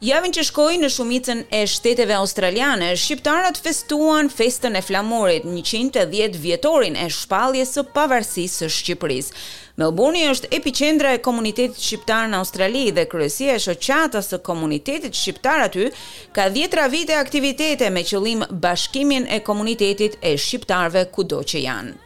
Javën që shkoi në shumicën e shteteve australiane, shqiptarët festuan festën e flamurit, 110 vjetorin e shpalljes së pavarësisë së Shqipërisë. Melburni është epiqendra e komunitetit shqiptar në Australi dhe kryesia e Shoqatës së Komunitetit Shqiptar aty ka dhjetëra vite aktivitete me qëllim bashkimin e komunitetit e shqiptarëve kudo që janë.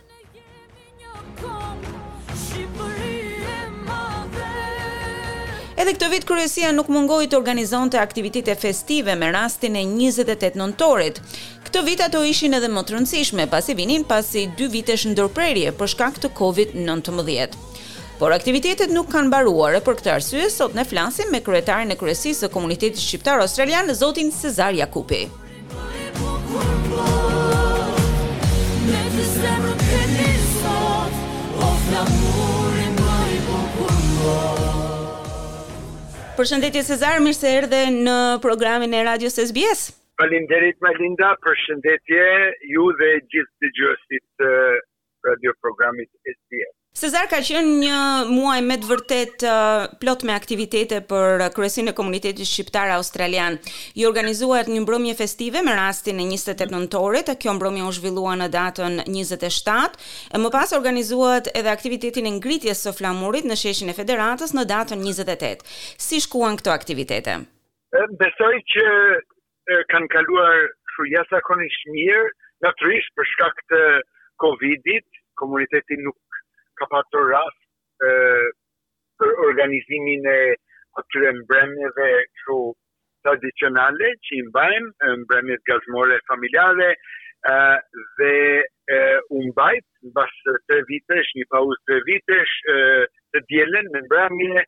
Edhe këtë vit kryesia nuk mungoi të organizonte aktivitete festive me rastin e 28 nëntorit. Këtë vit ato ishin edhe më të rëndësishme, pasi vinin pasi dy vitesh ndërprerje për shkak të Covid nëntëmbëdhjetë. Por aktivitetet nuk kanë mbaruar e për këtë arsye sot ne flasim me kryetarin e kryesisë së komunitetit shqiptar australian, zotin Sezar Jakupi. Përshëndetje Sezar, mirë se erdhe në programin e Radios SBS. Faleminderit Melinda, përshëndetje ju dhe gjithë dëgjuesit të radio programit SBS. Sezar ka qenë një muaj me të vërtetë plot me aktivitete për kryesinë e komunitetit shqiptar australian. I organizuat një mbrëmje festive me rastin e 28 nëntorit, kjo mbrëmje u zhvillua në datën 27, e më pas organizuat edhe aktivitetin e ngritjes së flamurit në sheshin e Federatës në datën 28. Si shkuan këto aktivitete? Besoj që kanë kaluar shumë jashtëzakonisht mirë, natyrisht për shkak të Covidit, komuniteti nuk ka patur rast ë për organizimin e atyre mbrëmjeve kështu tradicionale që i mbajmë, mbrëmjet gazmore familjare, ë dhe e, u mbajt mbas tre vitesh, një pauzë tre vitesh, ë të dielën në mbrëmje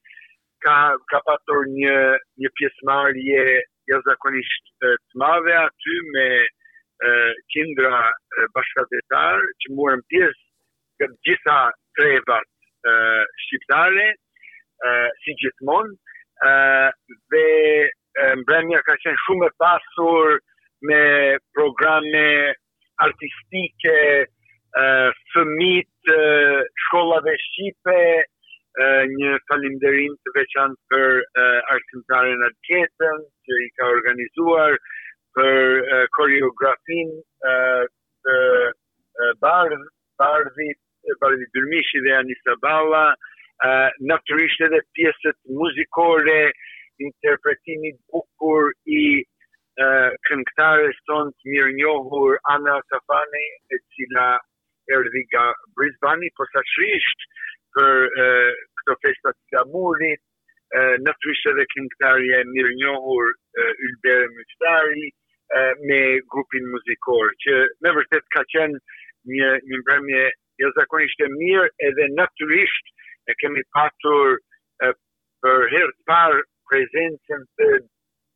Ka ka patur një një pjesëmarrje jashtëzakonisht të madhe aty me qindra bashkatdhetarë që morën pjesë në të gjitha trevat shqiptare, si gjithmonë, dhe mbrëmja ka qenë shumë e pasur me programe artistike, fëmijët, shkollave shqipe, një falimderim të veçantë për arsimtaren Alketën që i ka organizuar për koreografin të bardhë, bardhit, Baldi Dyrmishi dhe Anisa Balla, natyrisht edhe pjesët muzikore, interpretimi i bukur i këngëtares tonë të mirënjohur Ana Tafani, e cila erdhi nga Brisbani posaçërisht për këto festa të flamurit, natyrisht edhe këngëtarja e mirënjohur Ylbere Myftari me grupin muzikor që me vërtet ka qenë një një mbrëmje jashtëzakonisht e mirë edhe natyrisht e kemi patur për herë të parë prezencën të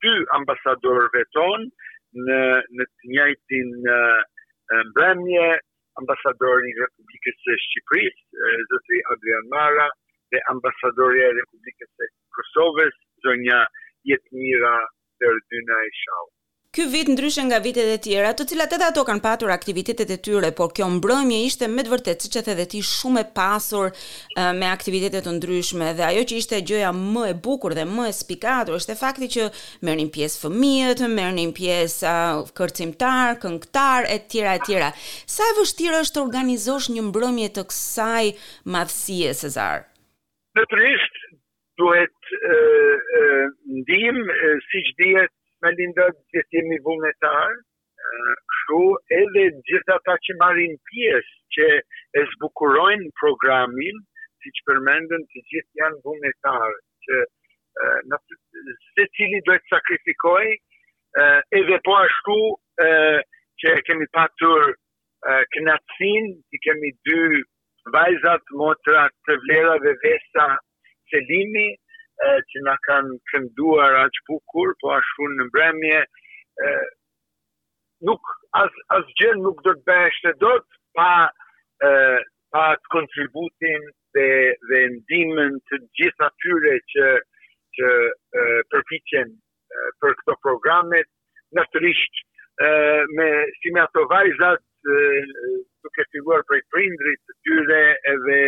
dy ambasadorëve tonë në në të njëjtin mbrëmje ambasadori i Republikës së Shqipërisë, zotëri Adrian Mara, dhe ambasadorja e Republikës së Kosovës, zonja Jetmira Berdynaj Shala. Ky vit ndryshe nga vitet e tjera, të cilat edhe ato kanë patur aktivitetet e tyre, por kjo mbrëmje ishte me të vërtetë, siç e the edhe ti, shumë e pasur me aktivitete të ndryshme dhe ajo që ishte gjëja më e bukur dhe më e spikatur ishte fakti që merrnin pjesë fëmijët, merrnin pjesë uh, kërcimtar, këngëtar e tjera e tjera. Sa e vështirë është të organizosh një mbrëmje të kësaj madhësie Sezar? Natyrisht duhet ndihmë, siç dihet, Melinda, gjithë jemi vullnetar, Kështu edhe gjithë ata që marrin pjesë, që e zbukurojnë programin, siç përmendën, të gjithë janë vullnetarë, që në secili duhet të sakrifikojë, edhe po ashtu që e kemi patur kënaqësinë, i kemi dy vajzat, motrat të Vlera dhe Vesa Selimi që na kanë kënduar aq bukur, po ashtu në mbrëmje nuk as asgjë nuk do të bëheshte dot pa pa atë kontributin dhe dhe ndihmën të gjithë atyre që që përpiqen për këto programet, natyrisht me si me ato vajzat duke filluar prej prindrit të tyre edhe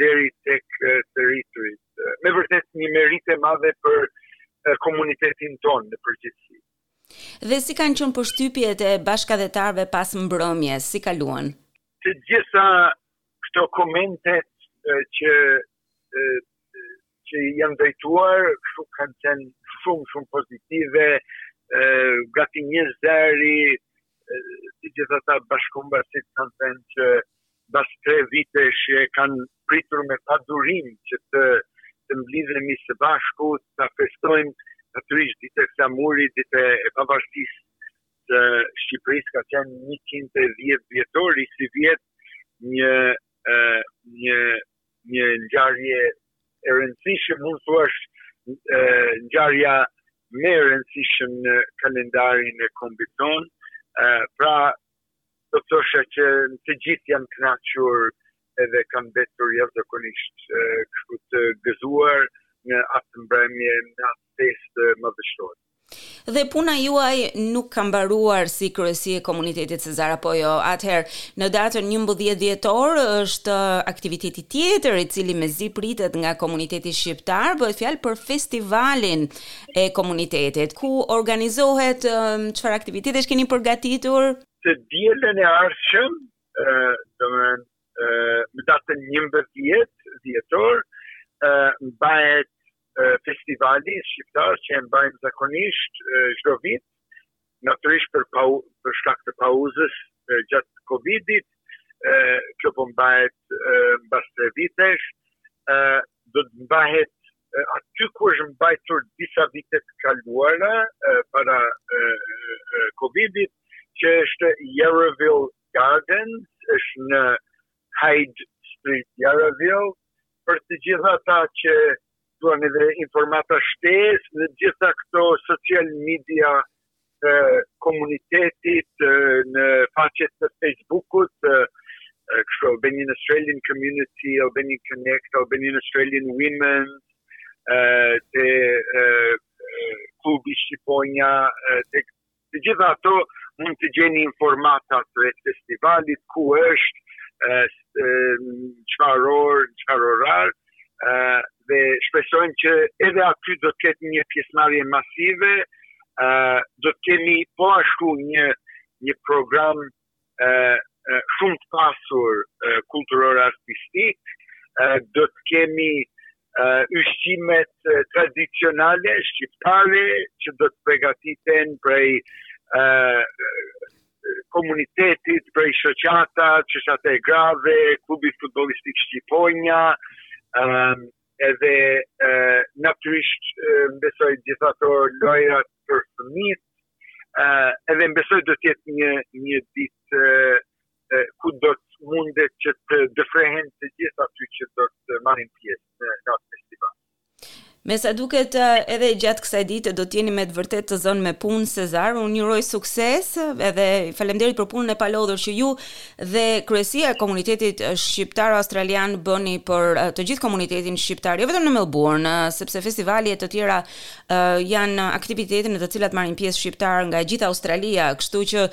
deri tek të rriturit. Me vërtet një meritë e madhe për komunitetin tonë në përgjithësi. Dhe si kanë qenë përshtypjet e bashkatdhetarëve pas mbrëmjes, si kaluan? Të gjitha këto komentet që që janë drejtuar, kështu kanë qenë shumë, shumë pozitive, gati një zëri, të gjithë ata bashkëkombasit kanë thënë që mbas tre vitesh e kanë pritur me padurim që të, të mblidhemi së bashku, ta festojmë natyrisht ditën e flamurit, ditën e pavarësisë të Shqipërisë ka qenë 110 vjetori sivjet një, një Një ngjarje e rëndësishme, mund të thuash ngjarja më e rëndësishme në kalendarin e kombit tonë. Pra, do të thosha që të gjithë janë kënaqur edhe kanë mbetur jashtëzakonisht kështu të gëzuar në atë mbrëmje, në atë festë madhështore. Dhe puna juaj nuk ka mbaruar si kryesi e komunitetit Cezar apo jo? Atëherë, në datën njëmbëdhjetë dhjetor është aktiviteti tjetër i cili mezi pritet nga komuniteti shqiptar, bëhet fjalë për festivalin e komunitetit, ku organizohet çfarë aktivitetesh keni përgatitur? Të dielën e ardhshëm, domethënë në datën njëmbëdhjetë dhjetor, mbahet festivali shqiptar që e mbajmë zakonisht çdo vit, natyrisht për pau, për shkak të pauzës gjatë Covidit, kjo po mbahet mbas tre vitesh, do të mbahet aty ku është mbajtur disa vite të kaluara para Covidit, që është Yarraville Gardens, është në Hyde Street Yarraville për të gjithë ata që duan edhe informata shtesë në të gjitha këto social media të komunitetit në faqet e Facebookut të kështu Albanian Australian Community, Albanian Connect, Albanian Australian Women, uh, të uh, klubi Shqiponja, të Të gjitha ato mund të gjeni informatat rreth festivalit, ku është, në çfarë orë, në çfarë orar, dhe shpresojmë që edhe aty do të ketë një pjesëmarrje masive, do të kemi po ashtu një një program shumë të pasur kulturor artistik, do të kemi ushqimet tradicionale shqiptare që do të pregatiten prej komunitetit, prej shoqata, shoqata e grave, klubit futbolistik Shqiponja, Edhe natyrisht besoj gjithë ato lojërat për fëmijët, edhe besoj do të jetë një një ditë ku do të mundet që të dëfrehen të gjithë aty që do të marrin pjesë në atë festival. Me sa duket edhe gjatë kësaj dite do të jeni me të vërtetë të zënë me punë Sezar. Unë ju uroj sukses edhe faleminderit për punën e palodhur që ju dhe kryesia e komunitetit shqiptaro-australian bëni për të gjithë komunitetin shqiptar, jo vetëm në Melbourne, sepse festivali e të tjera janë aktivitete në të cilat marrin pjesë shqiptarë nga e gjithë Australia, kështu që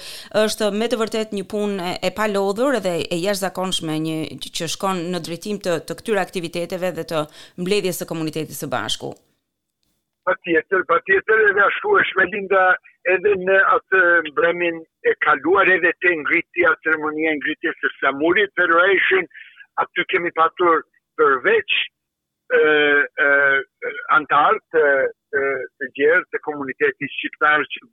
është me të vërtetë një punë e palodhur dhe e jashtëzakonshme që shkon në drejtim të të këtyre aktiviteteve dhe të mbledhjes së komunitetit së bashku. Patjetër, patjetër edhe ashtu është Melinda edhe në atë mbrëmjen e kaluar edhe te ngritja, ceremonia e ngritjes së flamurit Federation, aty kemi patur përveç e, e, anëtarë të, të, të gjerë të komunitetit shqiptar që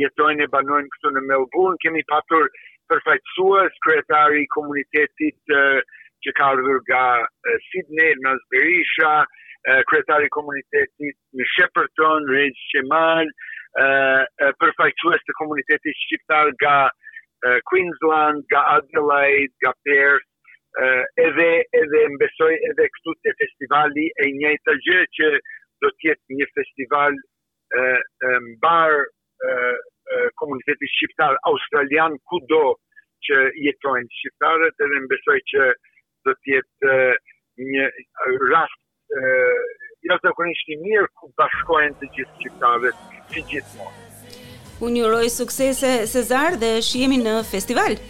jetojnë e banojnë këtu në Melbourne. Kemi patur përfaqësues kryetari i komunitetit që ka ardhur nga Sydney, Naz Berisha, kryetari i komunitetit në Shepperton, Reg Qemal, përfaqësues të komunitetit shqiptar nga Queensland, nga Adelaide, nga Perth, edhe edhe besoj edhe këtu te festivali e njëjta gjë që do të jetë një festival i mbarë komunitetit shqiptar australian kudo që jetojnë shqiptarët edhe besoj që do të jetë një rast jashtëzakonisht i mirë ku bashkohen të gjithë shqiptarët si gjithmonë. Unë ju uroj suksese Sezar dhe shihemi në festival.